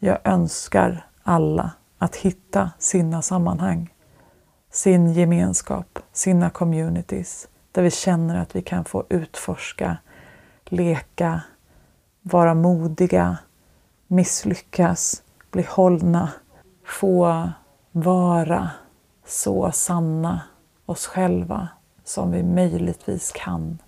Jag önskar alla att hitta sina sammanhang, sin gemenskap, sina communities där vi känner att vi kan få utforska, leka, vara modiga, misslyckas, bli hållna, få vara så sanna oss själva som vi möjligtvis kan.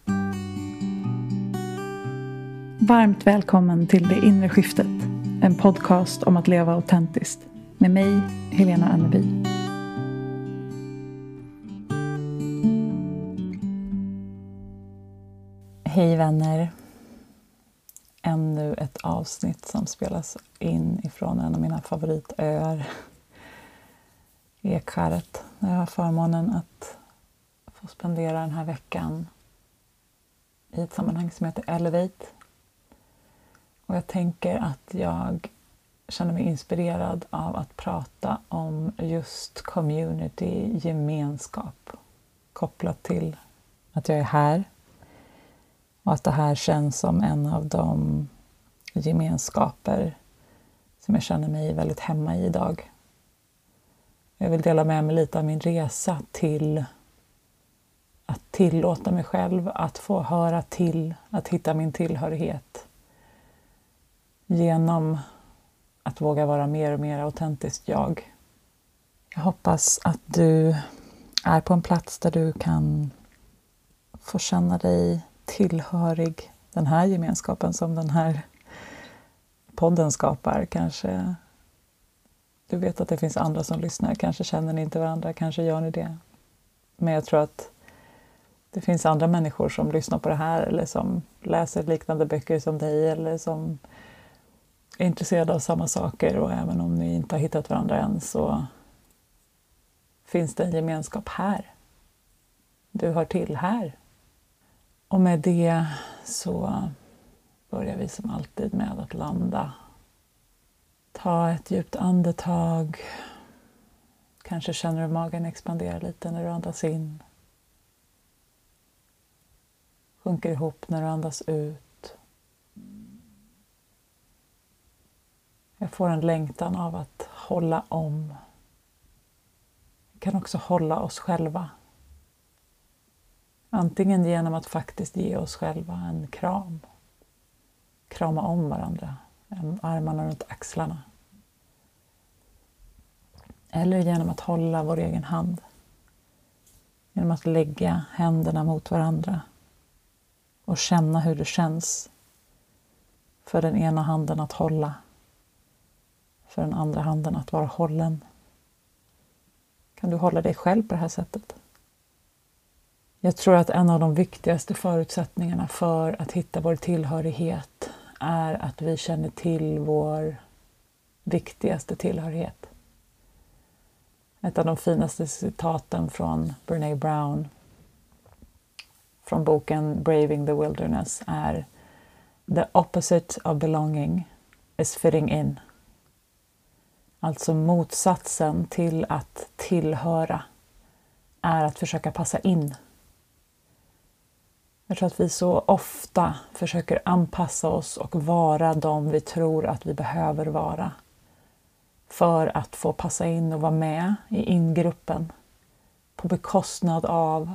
Varmt välkommen till Det inre skiftet, en podcast om att leva autentiskt med mig, Helena Anneby. Hej vänner! Ännu ett avsnitt som spelas in ifrån en av mina favoritöar, Ekskäret. Jag har förmånen att få spendera den här veckan i ett sammanhang som heter Elevate. Och jag tänker att jag känner mig inspirerad av att prata om just community, gemenskap kopplat till att jag är här och att det här känns som en av de gemenskaper som jag känner mig väldigt hemma i idag. Jag vill dela med mig lite av min resa till att tillåta mig själv att få höra till, att hitta min tillhörighet genom att våga vara mer och mer autentiskt jag. Jag hoppas att du är på en plats där du kan få känna dig tillhörig den här gemenskapen som den här podden skapar. Kanske du vet att det finns andra som lyssnar, kanske känner ni inte varandra, kanske gör ni det. Men jag tror att det finns andra människor som lyssnar på det här eller som läser liknande böcker som dig eller som är intresserade av samma saker och även om ni inte har hittat varandra än så finns det en gemenskap här. Du hör till här. Och med det så börjar vi som alltid med att landa. Ta ett djupt andetag. Kanske känner du magen expandera lite när du andas in. Sjunker ihop när du andas ut. Jag får en längtan av att hålla om. Vi kan också hålla oss själva. Antingen genom att faktiskt ge oss själva en kram. Krama om varandra, armarna runt axlarna. Eller genom att hålla vår egen hand. Genom att lägga händerna mot varandra och känna hur det känns för den ena handen att hålla för den andra handen att vara hållen. Kan du hålla dig själv på det här sättet? Jag tror att en av de viktigaste förutsättningarna för att hitta vår tillhörighet är att vi känner till vår viktigaste tillhörighet. Ett av de finaste citaten från Brene Brown från boken Braving the Wilderness är The opposite of belonging is fitting in. Alltså motsatsen till att tillhöra är att försöka passa in. Jag tror att vi så ofta försöker anpassa oss och vara de vi tror att vi behöver vara för att få passa in och vara med i ingruppen på bekostnad av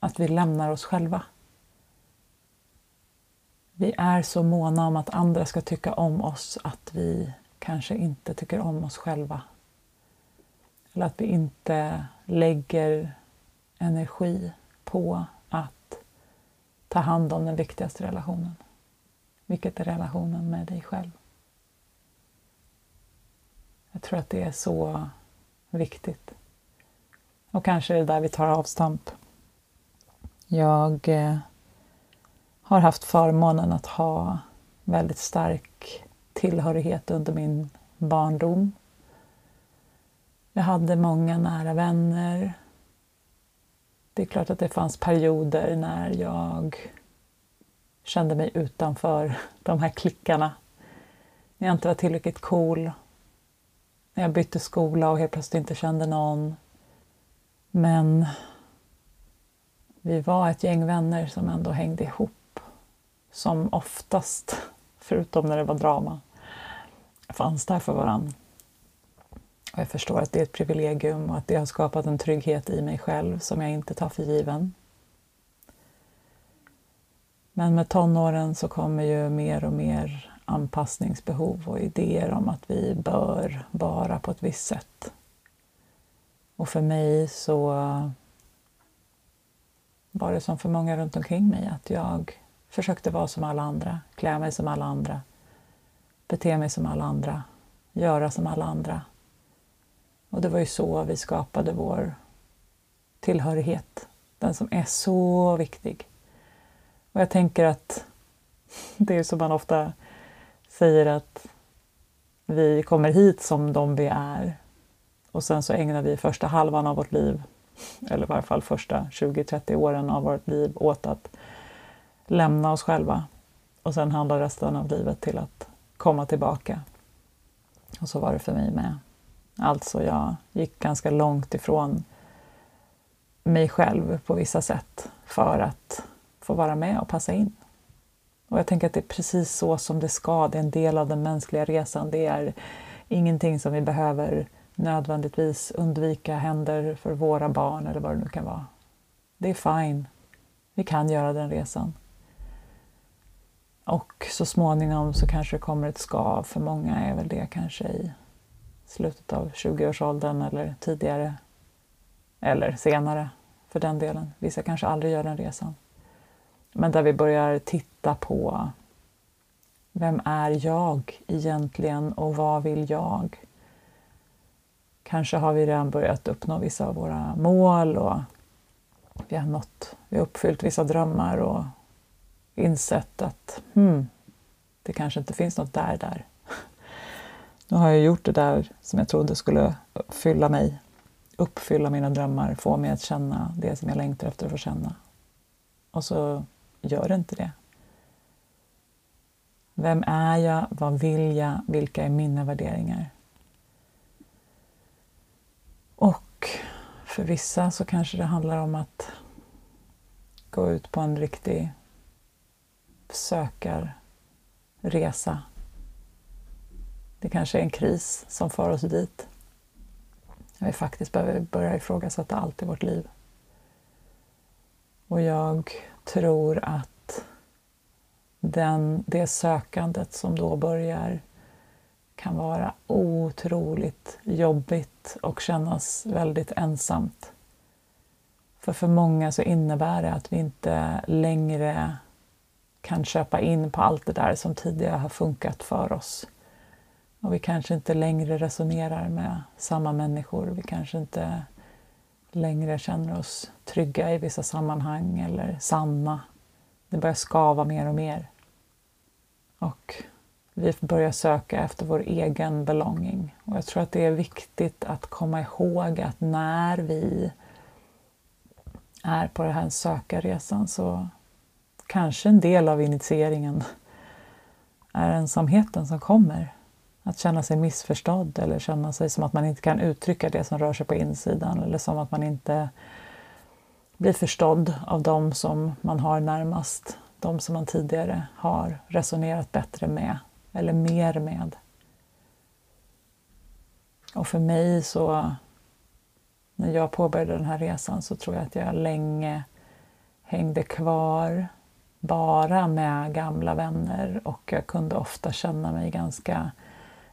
att vi lämnar oss själva. Vi är så måna om att andra ska tycka om oss att vi kanske inte tycker om oss själva. Eller att vi inte lägger energi på att ta hand om den viktigaste relationen. Vilket är relationen med dig själv. Jag tror att det är så viktigt. Och kanske är det där vi tar avstamp. Jag eh, har haft förmånen att ha väldigt stark tillhörighet under min barndom. Jag hade många nära vänner. Det är klart att det fanns perioder när jag kände mig utanför de här klickarna. När jag inte var tillräckligt cool. När jag bytte skola och helt plötsligt inte kände någon. Men vi var ett gäng vänner som ändå hängde ihop. Som oftast, förutom när det var drama, fanns där för varandra. Och jag förstår att det är ett privilegium och att det har skapat en trygghet i mig själv som jag inte tar för given. Men med tonåren så kommer ju mer och mer anpassningsbehov och idéer om att vi bör vara på ett visst sätt. Och för mig så var det som för många runt omkring mig att jag försökte vara som alla andra, klä mig som alla andra, bete mig som alla andra, göra som alla andra. Och det var ju så vi skapade vår tillhörighet, den som är så viktig. Och jag tänker att det är som man ofta säger att vi kommer hit som de vi är och sen så ägnar vi första halvan av vårt liv, eller i varje fall första 20-30 åren av vårt liv åt att lämna oss själva. Och sen handlar resten av livet till att komma tillbaka. Och så var det för mig med. Alltså, jag gick ganska långt ifrån mig själv på vissa sätt för att få vara med och passa in. Och jag tänker att det är precis så som det ska. Det är en del av den mänskliga resan. Det är ingenting som vi behöver nödvändigtvis undvika händer för våra barn eller vad det nu kan vara. Det är fine. Vi kan göra den resan. Och så småningom så kanske det kommer ett skav. För många är väl det kanske i slutet av 20-årsåldern eller tidigare. Eller senare för den delen. Vissa kanske aldrig gör den resan. Men där vi börjar titta på vem är jag egentligen och vad vill jag? Kanske har vi redan börjat uppnå vissa av våra mål och vi har nått, vi har uppfyllt vissa drömmar och insett att hmm, det kanske inte finns något där där. Nu har jag gjort det där som jag trodde skulle fylla mig, uppfylla mina drömmar, få mig att känna det som jag längtar efter att få känna. Och så gör det inte det. Vem är jag? Vad vill jag? Vilka är mina värderingar? Och för vissa så kanske det handlar om att gå ut på en riktig sökarresa. Det kanske är en kris som för oss dit. Vi faktiskt behöver börja ifrågasätta allt i vårt liv. Och jag tror att den, det sökandet som då börjar kan vara otroligt jobbigt och kännas väldigt ensamt. För för många så innebär det att vi inte längre kan köpa in på allt det där som tidigare har funkat för oss. Och vi kanske inte längre resonerar med samma människor. Vi kanske inte längre känner oss trygga i vissa sammanhang eller sanna. Det börjar skava mer och mer. Och vi börjar söka efter vår egen belonging. Och jag tror att det är viktigt att komma ihåg att när vi är på den här sökarresan så kanske en del av initieringen är ensamheten som kommer. Att känna sig missförstådd eller känna sig som att man inte kan uttrycka det som rör sig på insidan eller som att man inte blir förstådd av dem som man har närmast, de som man tidigare har resonerat bättre med eller mer med. Och för mig så, när jag påbörjade den här resan så tror jag att jag länge hängde kvar bara med gamla vänner och jag kunde ofta känna mig ganska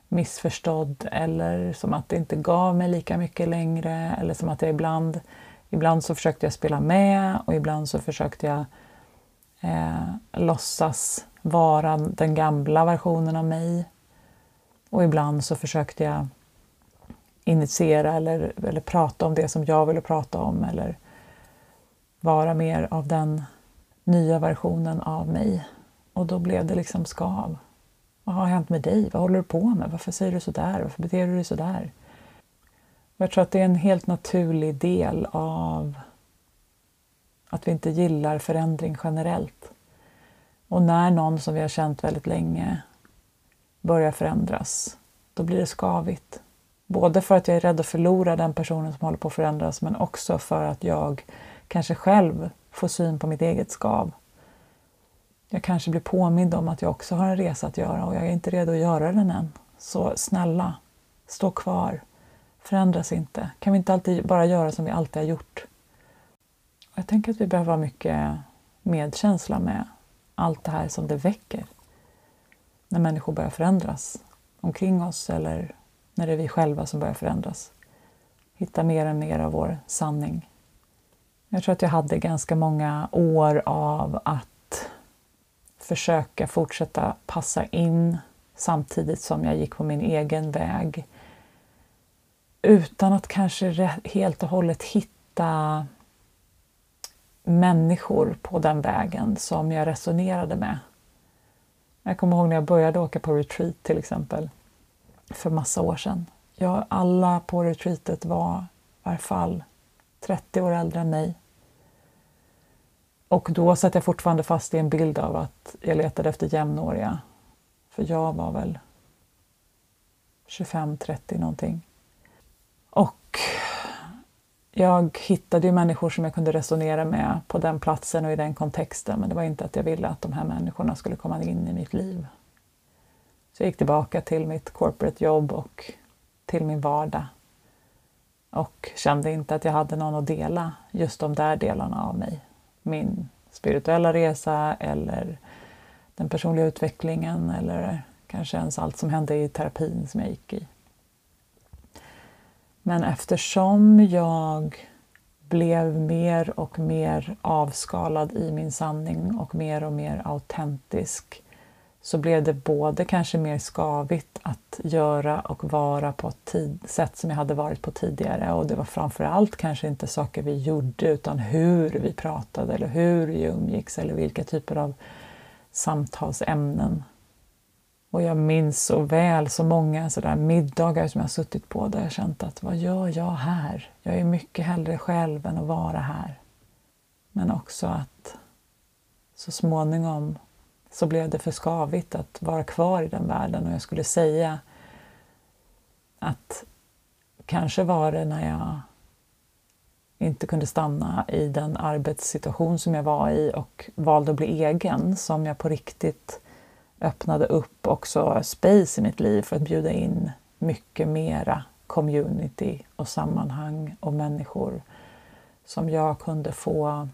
missförstådd eller som att det inte gav mig lika mycket längre eller som att jag ibland, ibland så försökte jag spela med och ibland så försökte jag eh, låtsas vara den gamla versionen av mig. Och ibland så försökte jag initiera eller, eller prata om det som jag ville prata om eller vara mer av den nya versionen av mig. Och då blev det liksom skav. Vad har hänt med dig? Vad håller du på med? Varför säger du sådär? Varför beter du dig sådär? Och Jag tror att det är en helt naturlig del av att vi inte gillar förändring generellt. Och när någon som vi har känt väldigt länge börjar förändras, då blir det skavigt. Både för att jag är rädd att förlora den personen som håller på att förändras, men också för att jag kanske själv få syn på mitt eget skav. Jag kanske blir påmind om att jag också har en resa att göra och jag är inte redo att göra den än. Så snälla, stå kvar. Förändras inte. Kan vi inte alltid bara göra som vi alltid har gjort? Jag tänker att vi behöver ha mycket medkänsla med allt det här som det väcker när människor börjar förändras omkring oss eller när det är vi själva som börjar förändras. Hitta mer och mer av vår sanning. Jag tror att jag hade ganska många år av att försöka fortsätta passa in samtidigt som jag gick på min egen väg utan att kanske helt och hållet hitta människor på den vägen som jag resonerade med. Jag kommer ihåg när jag började åka på retreat till exempel för massa år sedan. Jag, alla på retreatet var i varje fall 30 år äldre än mig. Och då satt jag fortfarande fast i en bild av att jag letade efter jämnåriga. För jag var väl 25-30 någonting. Och jag hittade ju människor som jag kunde resonera med på den platsen och i den kontexten men det var inte att jag ville att de här människorna skulle komma in i mitt liv. Så jag gick tillbaka till mitt corporate jobb och till min vardag och kände inte att jag hade någon att dela just de där delarna av mig. Min spirituella resa eller den personliga utvecklingen eller kanske ens allt som hände i terapin som jag gick i. Men eftersom jag blev mer och mer avskalad i min sanning och mer och mer autentisk så blev det både kanske mer skavigt att göra och vara på ett sätt som jag hade varit på tidigare och det var framförallt kanske inte saker vi gjorde utan hur vi pratade eller hur vi umgicks eller vilka typer av samtalsämnen och jag minns så väl så många sådär middagar som jag suttit på där jag känt att vad gör jag här? Jag är mycket hellre själv än att vara här. Men också att så småningom så blev det för skavigt att vara kvar i den världen. Och jag skulle säga att kanske var det när jag inte kunde stanna i den arbetssituation som jag var i och valde att bli egen som jag på riktigt öppnade upp också space i mitt liv för att bjuda in mycket mera community och sammanhang och människor som jag kunde få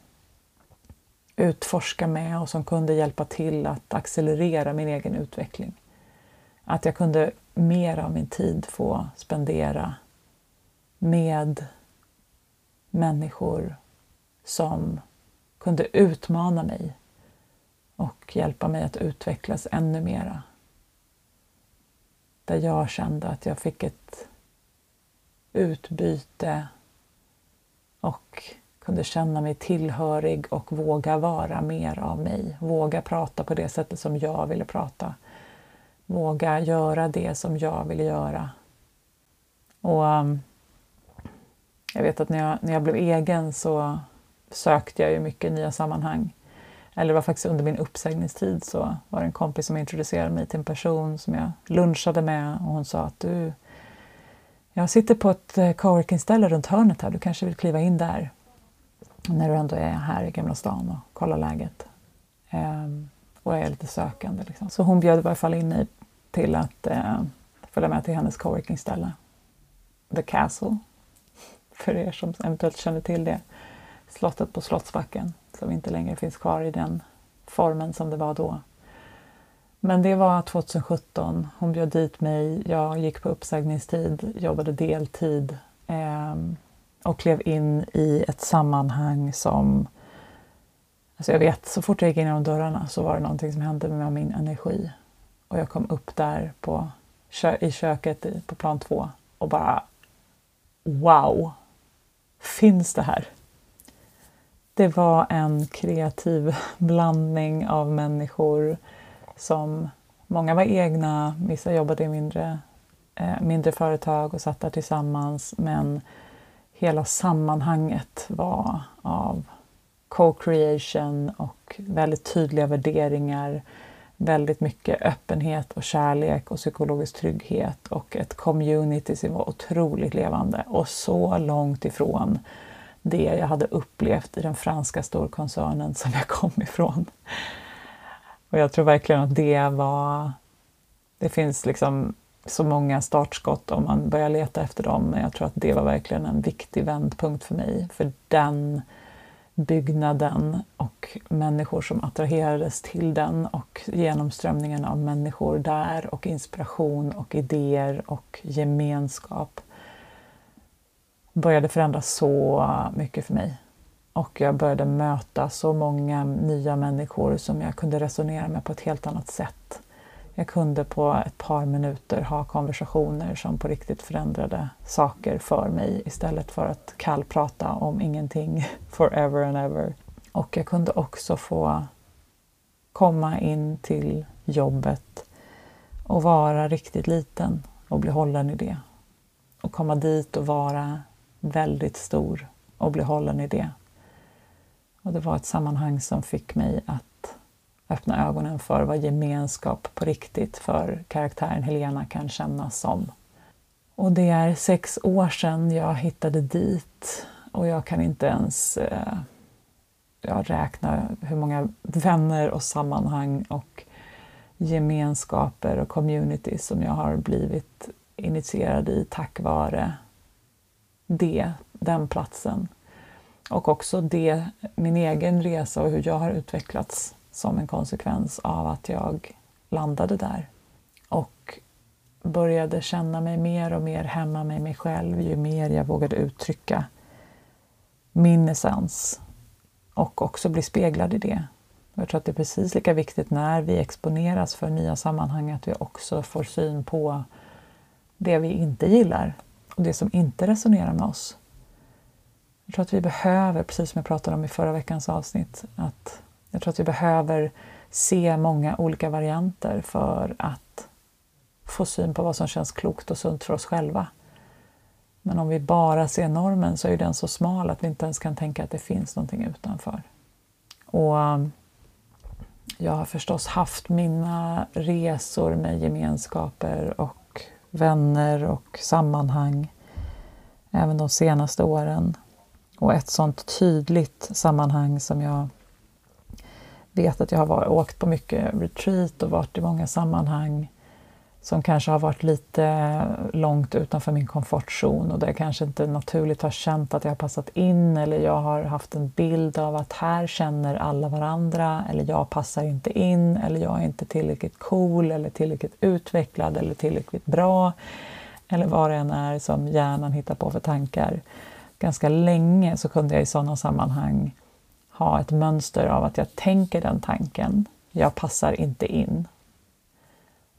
utforska med och som kunde hjälpa till att accelerera min egen utveckling. Att jag kunde mer av min tid få spendera med människor som kunde utmana mig och hjälpa mig att utvecklas ännu mera. Där jag kände att jag fick ett utbyte och kunde känna mig tillhörig och våga vara mer av mig. Våga prata på det sättet som jag ville prata. Våga göra det som jag ville göra. Och um, jag vet att när jag, när jag blev egen så sökte jag ju mycket nya sammanhang eller det var faktiskt under min uppsägningstid så var det en kompis som introducerade mig till en person som jag lunchade med och hon sa att du, jag sitter på ett eh, coworking-ställe runt hörnet här, du kanske vill kliva in där när du ändå är här i Gamla stan och kollar läget. Ehm, och jag är lite sökande. Liksom. Så hon bjöd i varje fall in mig till att eh, följa med till hennes coworking-ställe. The Castle, för er som eventuellt känner till det. Slottet på Slottsbacken som inte längre finns kvar i den formen som det var då. Men det var 2017. Hon bjöd dit mig. Jag gick på uppsägningstid, jobbade deltid eh, och klev in i ett sammanhang som... Alltså jag vet, så fort jag gick in genom dörrarna så var det någonting som hände med min energi. Och jag kom upp där på, i köket på plan två och bara Wow! Finns det här? Det var en kreativ blandning av människor som många var egna, vissa jobbade i mindre, eh, mindre företag och satt där tillsammans men hela sammanhanget var av co-creation och väldigt tydliga värderingar, väldigt mycket öppenhet och kärlek och psykologisk trygghet och ett community som var otroligt levande och så långt ifrån det jag hade upplevt i den franska storkoncernen som jag kom ifrån. Och jag tror verkligen att det var... Det finns liksom så många startskott om man börjar leta efter dem. Men jag tror att det var verkligen en viktig vändpunkt för mig. För den byggnaden och människor som attraherades till den och genomströmningen av människor där och inspiration och idéer och gemenskap började förändras så mycket för mig. Och jag började möta så många nya människor som jag kunde resonera med på ett helt annat sätt. Jag kunde på ett par minuter ha konversationer som på riktigt förändrade saker för mig istället för att kallprata om ingenting forever and ever. Och jag kunde också få komma in till jobbet och vara riktigt liten och bli hållen i det. Och komma dit och vara väldigt stor och bli hållen i det. Och det var ett sammanhang som fick mig att öppna ögonen för vad gemenskap på riktigt för karaktären Helena kan kännas som. Och det är sex år sedan jag hittade dit och jag kan inte ens eh, jag räkna hur många vänner och sammanhang och gemenskaper och community som jag har blivit initierad i tack vare det, den platsen. Och också det, min egen resa och hur jag har utvecklats som en konsekvens av att jag landade där. Och började känna mig mer och mer hemma med mig själv ju mer jag vågade uttrycka min essens och också bli speglad i det. Jag tror att det är precis lika viktigt när vi exponeras för nya sammanhang att vi också får syn på det vi inte gillar och det som inte resonerar med oss. Jag tror att vi behöver, precis som jag pratade om i förra veckans avsnitt, att jag tror att vi behöver se många olika varianter för att få syn på vad som känns klokt och sunt för oss själva. Men om vi bara ser normen så är den så smal att vi inte ens kan tänka att det finns någonting utanför. Och um, jag har förstås haft mina resor med gemenskaper och vänner och sammanhang även de senaste åren. Och ett sånt tydligt sammanhang som jag vet att jag har varit, åkt på mycket retreat och varit i många sammanhang som kanske har varit lite långt utanför min komfortzon och där jag kanske inte naturligt har känt att jag har passat in eller jag har haft en bild av att här känner alla varandra eller jag passar inte in eller jag är inte tillräckligt cool eller tillräckligt utvecklad eller tillräckligt bra eller vad det än är som hjärnan hittar på för tankar. Ganska länge så kunde jag i sådana sammanhang ha ett mönster av att jag tänker den tanken, jag passar inte in.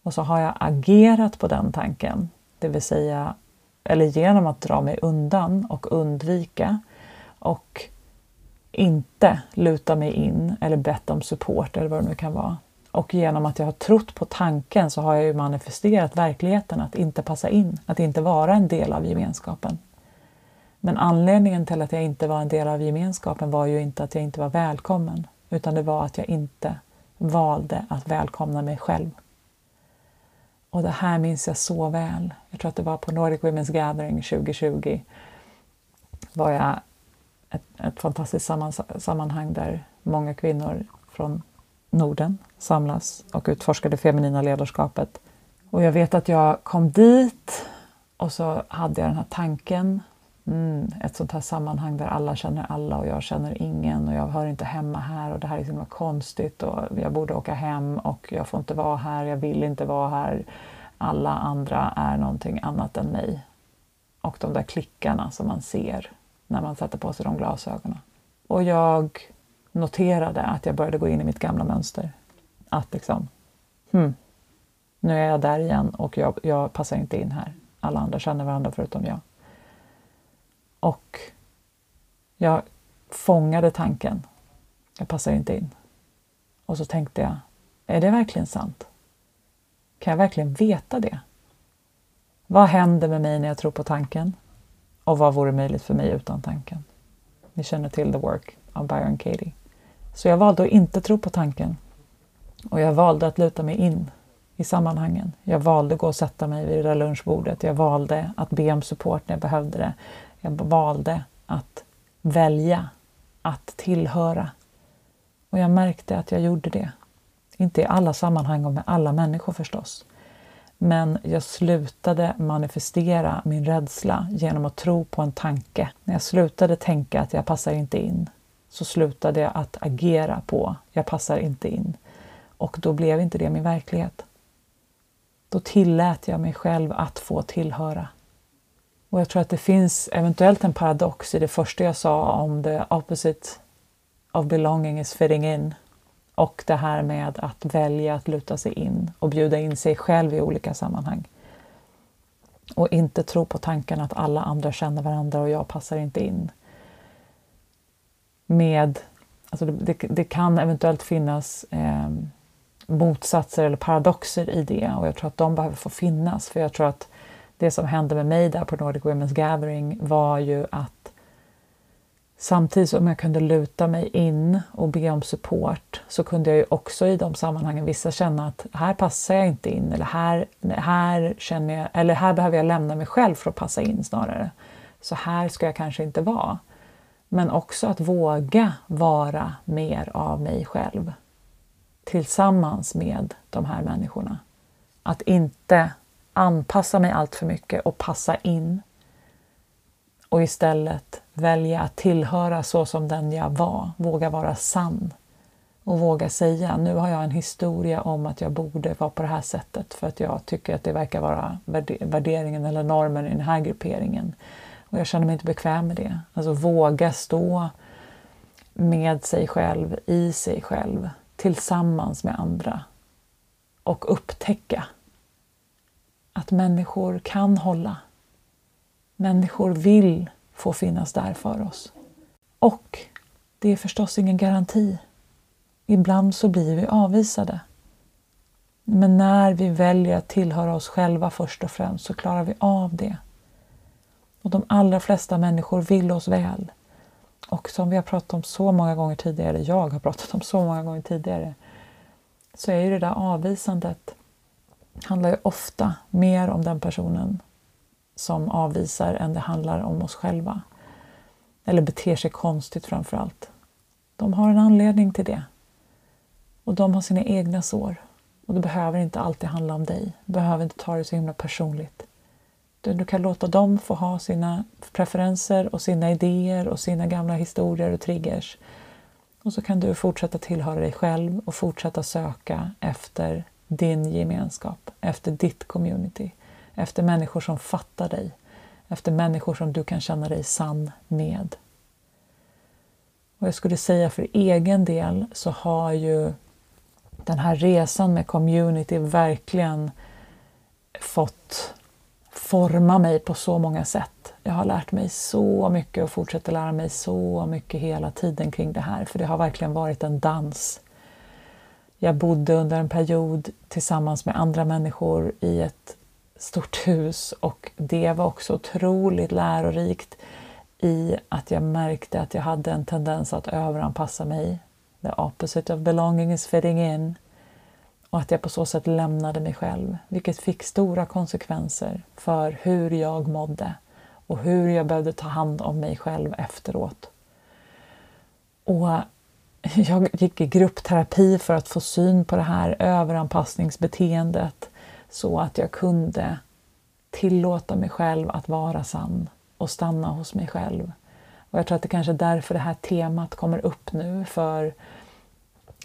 Och så har jag agerat på den tanken, det vill säga eller genom att dra mig undan och undvika och inte luta mig in eller bett om support eller vad det nu kan vara. Och genom att jag har trott på tanken så har jag ju manifesterat verkligheten att inte passa in, att inte vara en del av gemenskapen. Men anledningen till att jag inte var en del av gemenskapen var ju inte att jag inte var välkommen, utan det var att jag inte valde att välkomna mig själv. Och det här minns jag så väl. Jag tror att det var på Nordic Women's Gathering 2020. var jag ett, ett fantastiskt sammanhang där många kvinnor från Norden samlas och utforskar det feminina ledarskapet. Och jag vet att jag kom dit och så hade jag den här tanken Mm, ett sånt här sammanhang där alla känner alla och jag känner ingen och jag hör inte hemma här och det här är så himla konstigt och jag borde åka hem och jag får inte vara här, jag vill inte vara här. Alla andra är någonting annat än mig. Och de där klickarna som man ser när man sätter på sig de glasögonen. Och jag noterade att jag började gå in i mitt gamla mönster. Att liksom, hmm, nu är jag där igen och jag, jag passar inte in här. Alla andra känner varandra förutom jag. Och jag fångade tanken. Jag passar inte in. Och så tänkte jag, är det verkligen sant? Kan jag verkligen veta det? Vad händer med mig när jag tror på tanken? Och vad vore möjligt för mig utan tanken? Ni känner till The Work av Byron Katie. Så jag valde att inte tro på tanken. Och jag valde att luta mig in i sammanhangen. Jag valde att gå och sätta mig vid det där lunchbordet. Jag valde att be om support när jag behövde det. Jag valde att välja att tillhöra. Och jag märkte att jag gjorde det. Inte i alla sammanhang och med alla människor förstås. Men jag slutade manifestera min rädsla genom att tro på en tanke. När jag slutade tänka att jag passar inte in så slutade jag att agera på jag passar inte in. Och då blev inte det min verklighet. Då tillät jag mig själv att få tillhöra. Och jag tror att det finns eventuellt en paradox i det första jag sa om the opposite of belonging is fitting in och det här med att välja att luta sig in och bjuda in sig själv i olika sammanhang. Och inte tro på tanken att alla andra känner varandra och jag passar inte in. Med, alltså det, det, det kan eventuellt finnas eh, motsatser eller paradoxer i det och jag tror att de behöver få finnas för jag tror att det som hände med mig där på Nordic Women's Gathering var ju att Samtidigt som jag kunde luta mig in och be om support så kunde jag ju också i de sammanhangen vissa känna att här passar jag inte in eller här, här, känner jag, eller här behöver jag lämna mig själv för att passa in snarare. Så här ska jag kanske inte vara. Men också att våga vara mer av mig själv tillsammans med de här människorna. Att inte anpassa mig allt för mycket och passa in och istället välja att tillhöra så som den jag var, våga vara sann och våga säga nu har jag en historia om att jag borde vara på det här sättet för att jag tycker att det verkar vara värderingen eller normen i den här grupperingen. Och jag känner mig inte bekväm med det. Alltså våga stå med sig själv, i sig själv, tillsammans med andra och upptäcka att människor kan hålla Människor vill få finnas där för oss. Och det är förstås ingen garanti. Ibland så blir vi avvisade. Men när vi väljer att tillhöra oss själva först och främst så klarar vi av det. Och de allra flesta människor vill oss väl. Och som vi har pratat om så många gånger tidigare, jag har pratat om så många gånger tidigare, så är ju det där avvisandet handlar ju ofta mer om den personen som avvisar än det handlar om oss själva. Eller beter sig konstigt framför allt. De har en anledning till det. Och de har sina egna sår. Och det behöver inte alltid handla om dig. Du behöver inte ta det så himla personligt. Du, du kan låta dem få ha sina preferenser och sina idéer och sina gamla historier och triggers. Och så kan du fortsätta tillhöra dig själv och fortsätta söka efter din gemenskap, efter ditt community efter människor som fattar dig, efter människor som du kan känna dig sann med. Och jag skulle säga för egen del så har ju den här resan med community verkligen fått forma mig på så många sätt. Jag har lärt mig så mycket och fortsätter lära mig så mycket hela tiden kring det här, för det har verkligen varit en dans. Jag bodde under en period tillsammans med andra människor i ett stort hus och det var också otroligt lärorikt i att jag märkte att jag hade en tendens att överanpassa mig. The opposite of belonging is fitting in. Och att jag på så sätt lämnade mig själv, vilket fick stora konsekvenser för hur jag mådde och hur jag behövde ta hand om mig själv efteråt. Och jag gick i gruppterapi för att få syn på det här överanpassningsbeteendet så att jag kunde tillåta mig själv att vara sann och stanna hos mig själv. Och Jag tror att det kanske är därför det här temat kommer upp nu. För,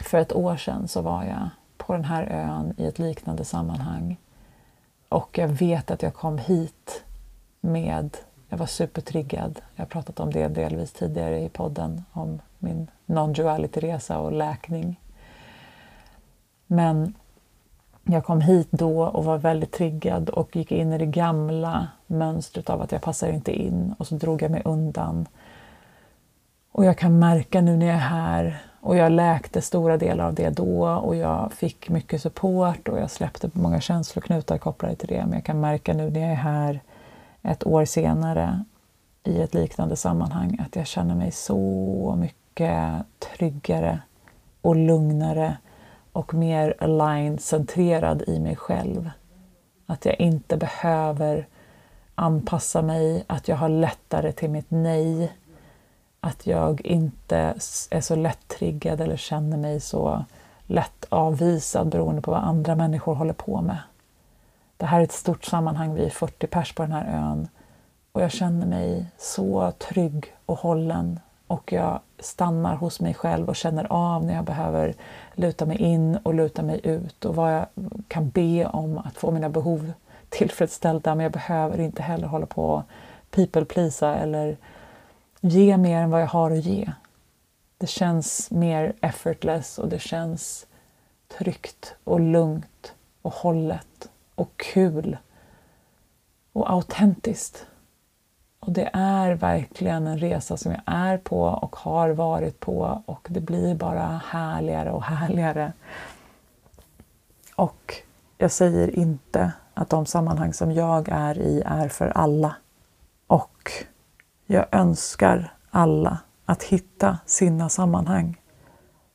för ett år sedan så var jag på den här ön i ett liknande sammanhang. Och jag vet att jag kom hit med, jag var supertriggad, jag har pratat om det delvis tidigare i podden, om min non-duality-resa och läkning. Men jag kom hit då och var väldigt triggad och gick in i det gamla mönstret av att jag passar inte in och så drog jag mig undan. Och jag kan märka nu när jag är här och jag läkte stora delar av det då och jag fick mycket support och jag släppte många känsloknutar kopplade till det. Men jag kan märka nu när jag är här ett år senare i ett liknande sammanhang att jag känner mig så mycket Eh, tryggare och lugnare och mer aligned, centrerad i mig själv. Att jag inte behöver anpassa mig, att jag har lättare till mitt nej. Att jag inte är så lätt-triggad eller känner mig så lätt avvisad beroende på vad andra människor håller på med. Det här är ett stort sammanhang, vi är 40 pers på den här ön och jag känner mig så trygg och hållen och jag stannar hos mig själv och känner av när jag behöver luta mig in och luta mig ut och vad jag kan be om att få mina behov tillfredsställda men jag behöver inte heller hålla på och people pleasa eller ge mer än vad jag har att ge. Det känns mer effortless och det känns tryggt och lugnt och hållet och kul och autentiskt. Och det är verkligen en resa som jag är på och har varit på och det blir bara härligare och härligare. Och jag säger inte att de sammanhang som jag är i är för alla. Och jag önskar alla att hitta sina sammanhang,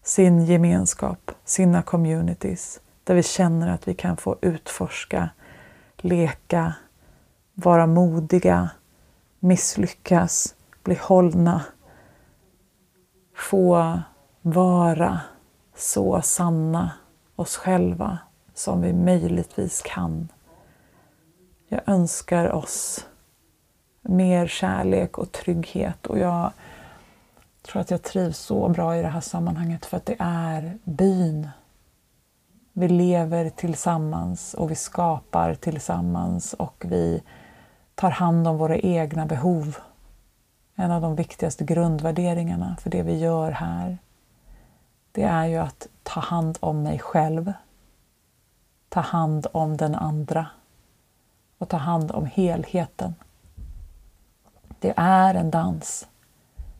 sin gemenskap, sina communities där vi känner att vi kan få utforska, leka, vara modiga, misslyckas, bli hållna, få vara så sanna oss själva som vi möjligtvis kan. Jag önskar oss mer kärlek och trygghet och jag tror att jag trivs så bra i det här sammanhanget för att det är byn. Vi lever tillsammans och vi skapar tillsammans och vi tar hand om våra egna behov. En av de viktigaste grundvärderingarna för det vi gör här det är ju att ta hand om mig själv, ta hand om den andra och ta hand om helheten. Det är en dans,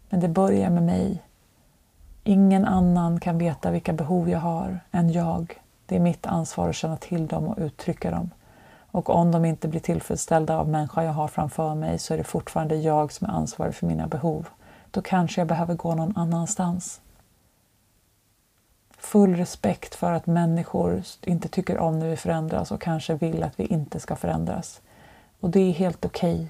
men det börjar med mig. Ingen annan kan veta vilka behov jag har än jag. Det är mitt ansvar att känna till dem och uttrycka dem. Och om de inte blir tillfredsställda av människan jag har framför mig så är det fortfarande jag som är ansvarig för mina behov. Då kanske jag behöver gå någon annanstans. Full respekt för att människor inte tycker om när vi förändras och kanske vill att vi inte ska förändras. Och det är helt okej. Okay.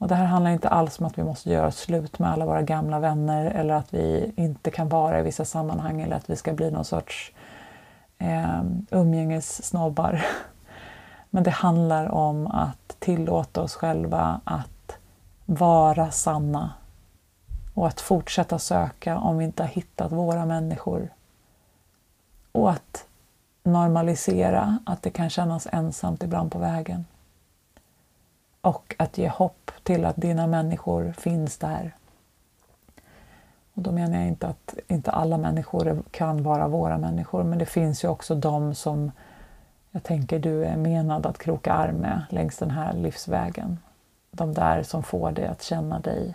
Och det här handlar inte alls om att vi måste göra slut med alla våra gamla vänner eller att vi inte kan vara i vissa sammanhang eller att vi ska bli någon sorts eh, umgängessnobbar. Men det handlar om att tillåta oss själva att vara sanna och att fortsätta söka om vi inte har hittat våra människor. Och att normalisera att det kan kännas ensamt ibland på vägen. Och att ge hopp till att dina människor finns där. Och då menar jag inte att inte alla människor kan vara våra människor, men det finns ju också de som jag tänker du är menad att kroka arm med längs den här livsvägen. De där som får dig att känna dig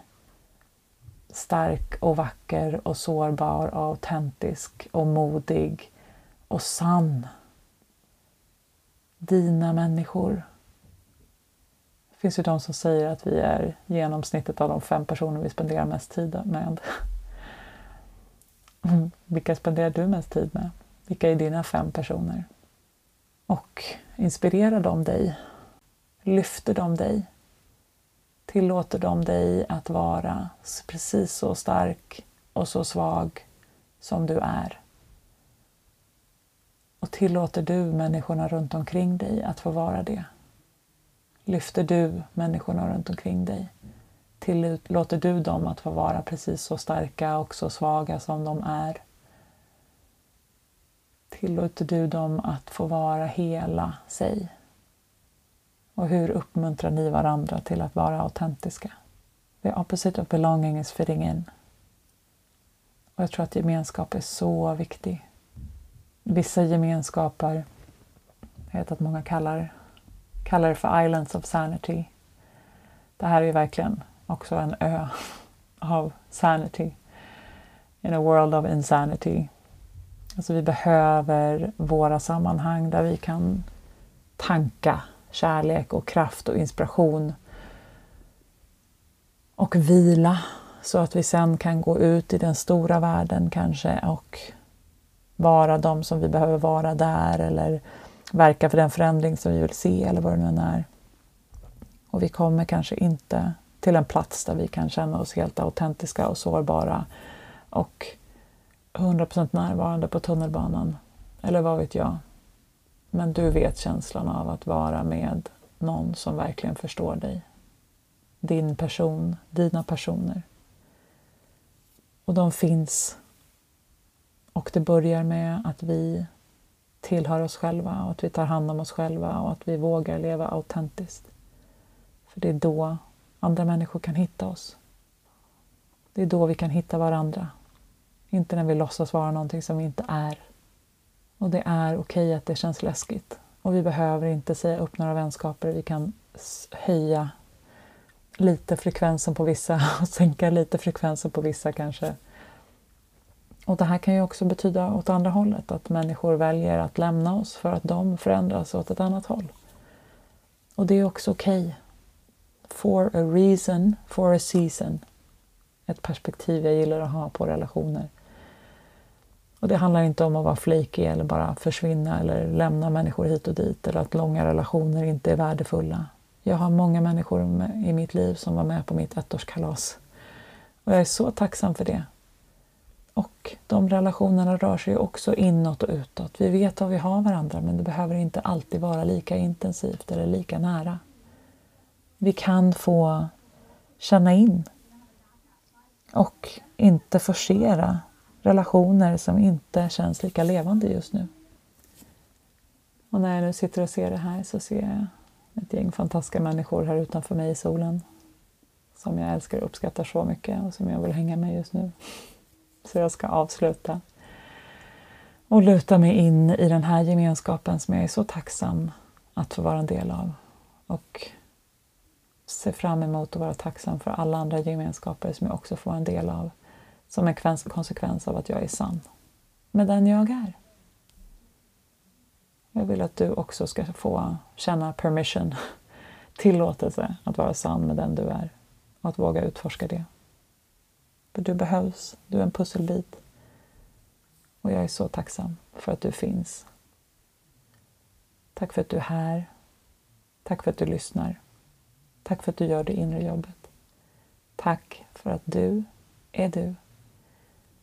stark och vacker och sårbar och autentisk och modig och sann. Dina människor. Det finns ju de som säger att vi är genomsnittet av de fem personer vi spenderar mest tid med. Vilka spenderar du mest tid med? Vilka är dina fem personer? Och inspirerar de dig? Lyfter de dig? Tillåter de dig att vara precis så stark och så svag som du är? Och tillåter du människorna runt omkring dig att få vara det? Lyfter du människorna runt omkring dig? Tillåter du dem att få vara precis så starka och så svaga som de är? Tillåter du dem att få vara hela sig? Och hur uppmuntrar ni varandra till att vara autentiska? The opposite of belonging is fitting in. Och jag tror att gemenskap är så viktig. Vissa gemenskaper, jag vet att många kallar, kallar det för islands of sanity. Det här är ju verkligen också en ö av sanity. In a world of insanity. Alltså vi behöver våra sammanhang där vi kan tanka kärlek och kraft och inspiration och vila så att vi sen kan gå ut i den stora världen kanske och vara de som vi behöver vara där eller verka för den förändring som vi vill se eller vad det nu än är. Och vi kommer kanske inte till en plats där vi kan känna oss helt autentiska och sårbara och 100% närvarande på tunnelbanan. Eller vad vet jag. Men du vet känslan av att vara med någon som verkligen förstår dig. Din person, dina personer. Och de finns. Och det börjar med att vi tillhör oss själva och att vi tar hand om oss själva och att vi vågar leva autentiskt. För det är då andra människor kan hitta oss. Det är då vi kan hitta varandra. Inte när vi låtsas vara någonting som vi inte är. Och det är okej okay att det känns läskigt. Och vi behöver inte säga upp några vänskaper. Vi kan höja lite frekvensen på vissa och sänka lite frekvensen på vissa kanske. Och det här kan ju också betyda åt andra hållet, att människor väljer att lämna oss för att de förändras åt ett annat håll. Och det är också okej. Okay. For a reason, for a season. Ett perspektiv jag gillar att ha på relationer. Och det handlar inte om att vara flaky eller bara försvinna eller lämna människor hit och dit eller att långa relationer inte är värdefulla. Jag har många människor i mitt liv som var med på mitt ettårskalas. Och jag är så tacksam för det. Och de relationerna rör sig också inåt och utåt. Vi vet vad vi har varandra men det behöver inte alltid vara lika intensivt eller lika nära. Vi kan få känna in och inte forcera relationer som inte känns lika levande just nu. Och när jag nu sitter och ser det här så ser jag ett gäng fantastiska människor här utanför mig i solen som jag älskar och uppskattar så mycket och som jag vill hänga med just nu. Så jag ska avsluta och luta mig in i den här gemenskapen som jag är så tacksam att få vara en del av och se fram emot att vara tacksam för alla andra gemenskaper som jag också får vara en del av som en konsekvens av att jag är sann med den jag är. Jag vill att du också ska få känna permission, tillåtelse att vara sann med den du är och att våga utforska det. För du behövs, du är en pusselbit. Och jag är så tacksam för att du finns. Tack för att du är här. Tack för att du lyssnar. Tack för att du gör det inre jobbet. Tack för att du är du.